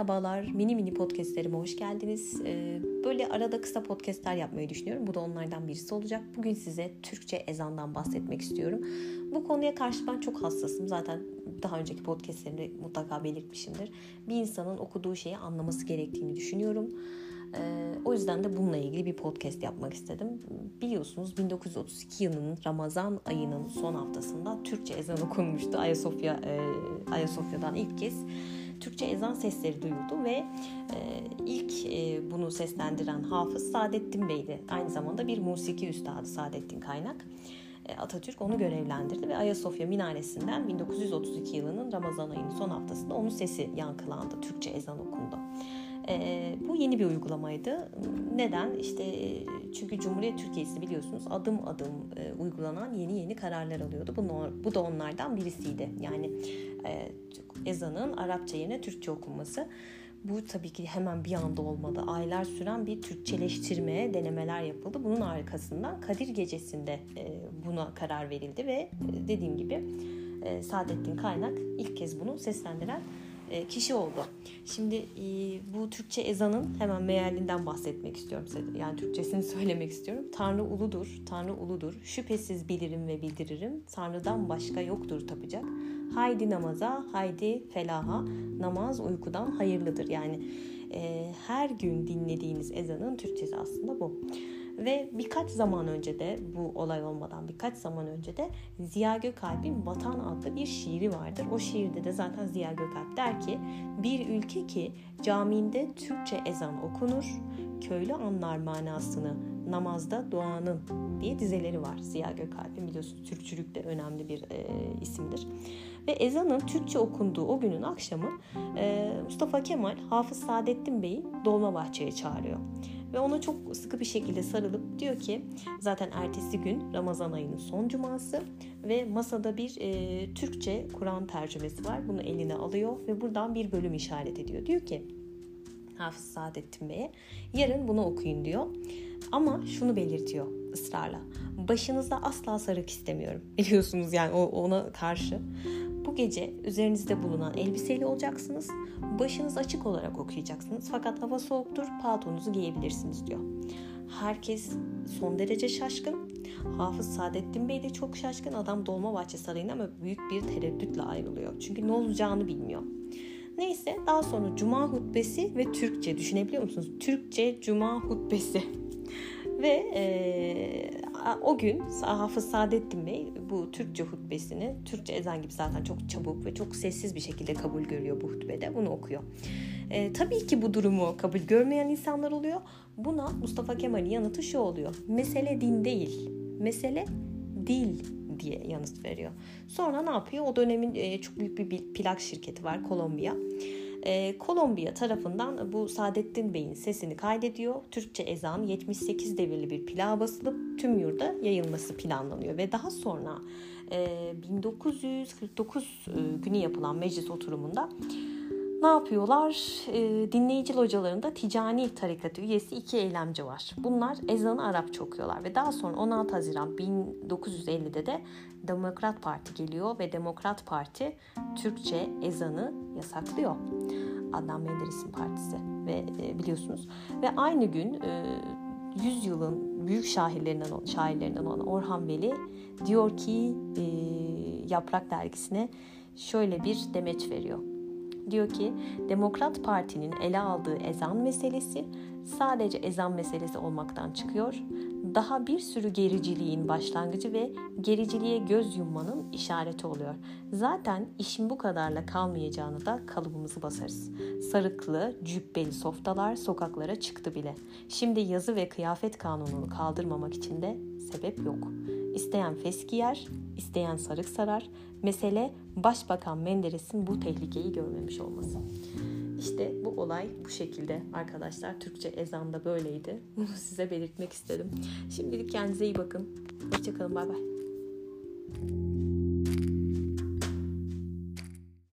Merhabalar, mini mini podcastlerime hoş geldiniz. Ee, böyle arada kısa podcastler yapmayı düşünüyorum. Bu da onlardan birisi olacak. Bugün size Türkçe ezandan bahsetmek istiyorum. Bu konuya karşı ben çok hassasım. Zaten daha önceki podcastlerimde mutlaka belirtmişimdir. Bir insanın okuduğu şeyi anlaması gerektiğini düşünüyorum. Ee, o yüzden de bununla ilgili bir podcast yapmak istedim. Biliyorsunuz 1932 yılının Ramazan ayının son haftasında Türkçe ezan okunmuştu. Ayasofya e, Ayasofya'dan ilk kez Türkçe ezan sesleri duyuldu ve e, ilk e, bunu seslendiren hafız Saadettin Bey'di. Aynı zamanda bir musiki üstadı Saadettin Kaynak. E, Atatürk onu görevlendirdi ve Ayasofya minaresinden 1932 yılının Ramazan ayının son haftasında onun sesi yankılandı. Türkçe ezan okundu. E, bu yeni bir uygulamaydı. Neden? İşte çünkü Cumhuriyet Türkiye'si biliyorsunuz adım adım e, uygulanan yeni yeni kararlar alıyordu. Bu, bu da onlardan birisiydi. Yani e, ezanın Arapça yerine Türkçe okunması. Bu tabii ki hemen bir anda olmadı. Aylar süren bir Türkçeleştirmeye denemeler yapıldı. Bunun arkasından Kadir Gecesi'nde e, buna karar verildi ve e, dediğim gibi e, Saadettin Kaynak ilk kez bunu seslendiren kişi oldu. Şimdi e, bu Türkçe ezanın hemen mealinden bahsetmek istiyorum. Yani Türkçesini söylemek istiyorum. Tanrı uludur, Tanrı uludur. Şüphesiz bilirim ve bildiririm. Tanrı'dan başka yoktur tapacak. Haydi namaza, haydi felaha. Namaz uykudan hayırlıdır. Yani e, her gün dinlediğiniz ezanın Türkçesi aslında bu. Ve birkaç zaman önce de bu olay olmadan birkaç zaman önce de Ziya Gökalp'in Vatan adlı bir şiiri vardır. O şiirde de zaten Ziya Gökalp der ki bir ülke ki caminde Türkçe ezan okunur, köylü anlar manasını namazda duanın diye dizeleri var Ziya Gökalp'in biliyorsunuz Türkçülük de önemli bir e, isimdir. Ve ezanın Türkçe okunduğu o günün akşamı e, Mustafa Kemal Hafız Saadettin Bey'i Dolmabahçe'ye çağırıyor. Ve ona çok sıkı bir şekilde sarılıp diyor ki zaten ertesi gün Ramazan ayının son cuması ve masada bir e, Türkçe Kur'an tercümesi var. Bunu eline alıyor ve buradan bir bölüm işaret ediyor. Diyor ki Hafız Saadettin Bey'e yarın bunu okuyun diyor. Ama şunu belirtiyor ısrarla. Başınızda asla sarık istemiyorum. Biliyorsunuz yani ona karşı. Bu gece üzerinizde bulunan elbiseyle olacaksınız. Başınız açık olarak okuyacaksınız. Fakat hava soğuktur, paltonuzu giyebilirsiniz diyor. Herkes son derece şaşkın. Hafız Saadettin Bey de çok şaşkın. Adam Dolmabahçe Sarayı'na ama büyük bir tereddütle ayrılıyor. Çünkü ne olacağını bilmiyor. Neyse daha sonra Cuma hutbesi ve Türkçe düşünebiliyor musunuz? Türkçe Cuma hutbesi. ve e, o gün Hafız Saadettin Bey bu Türkçe hutbesini, Türkçe ezan gibi zaten çok çabuk ve çok sessiz bir şekilde kabul görüyor bu hutbede. Bunu okuyor. E, tabii ki bu durumu kabul görmeyen insanlar oluyor. Buna Mustafa Kemal'in yanıtı şu oluyor. Mesele din değil, mesele dil diye yanıt veriyor. Sonra ne yapıyor? O dönemin e, çok büyük bir plak şirketi var Kolombiya. E, Kolombiya tarafından bu Saadettin Bey'in sesini kaydediyor. Türkçe ezan 78 devirli bir plağa basılıp tüm yurda yayılması planlanıyor ve daha sonra e, 1949 e, günü yapılan meclis oturumunda ne yapıyorlar? E, dinleyici localarında ticani tarikatı üyesi iki eylemci var. Bunlar ezanı Arapça okuyorlar ve daha sonra 16 Haziran 1950'de de Demokrat Parti geliyor ve Demokrat Parti Türkçe ezanı yasaklıyor. Adnan Menderes'in partisi ve e, biliyorsunuz. Ve aynı gün e, 100 yılın büyük şairlerinden şairlerinden olan Orhan Veli diyor ki e, Yaprak dergisine şöyle bir demeç veriyor diyor ki Demokrat Parti'nin ele aldığı ezan meselesi sadece ezan meselesi olmaktan çıkıyor. Daha bir sürü gericiliğin başlangıcı ve gericiliğe göz yummanın işareti oluyor. Zaten işin bu kadarla kalmayacağını da kalıbımızı basarız. Sarıklı, cübbeli softalar sokaklara çıktı bile. Şimdi yazı ve kıyafet kanununu kaldırmamak için de sebep yok. İsteyen fes giyer, isteyen sarık sarar. Mesele Başbakan Menderes'in bu tehlikeyi görmemiş olması. İşte bu olay bu şekilde arkadaşlar. Türkçe ezanda böyleydi. Bunu size belirtmek istedim. Şimdilik kendinize iyi bakın. Hoşçakalın. Bay bay.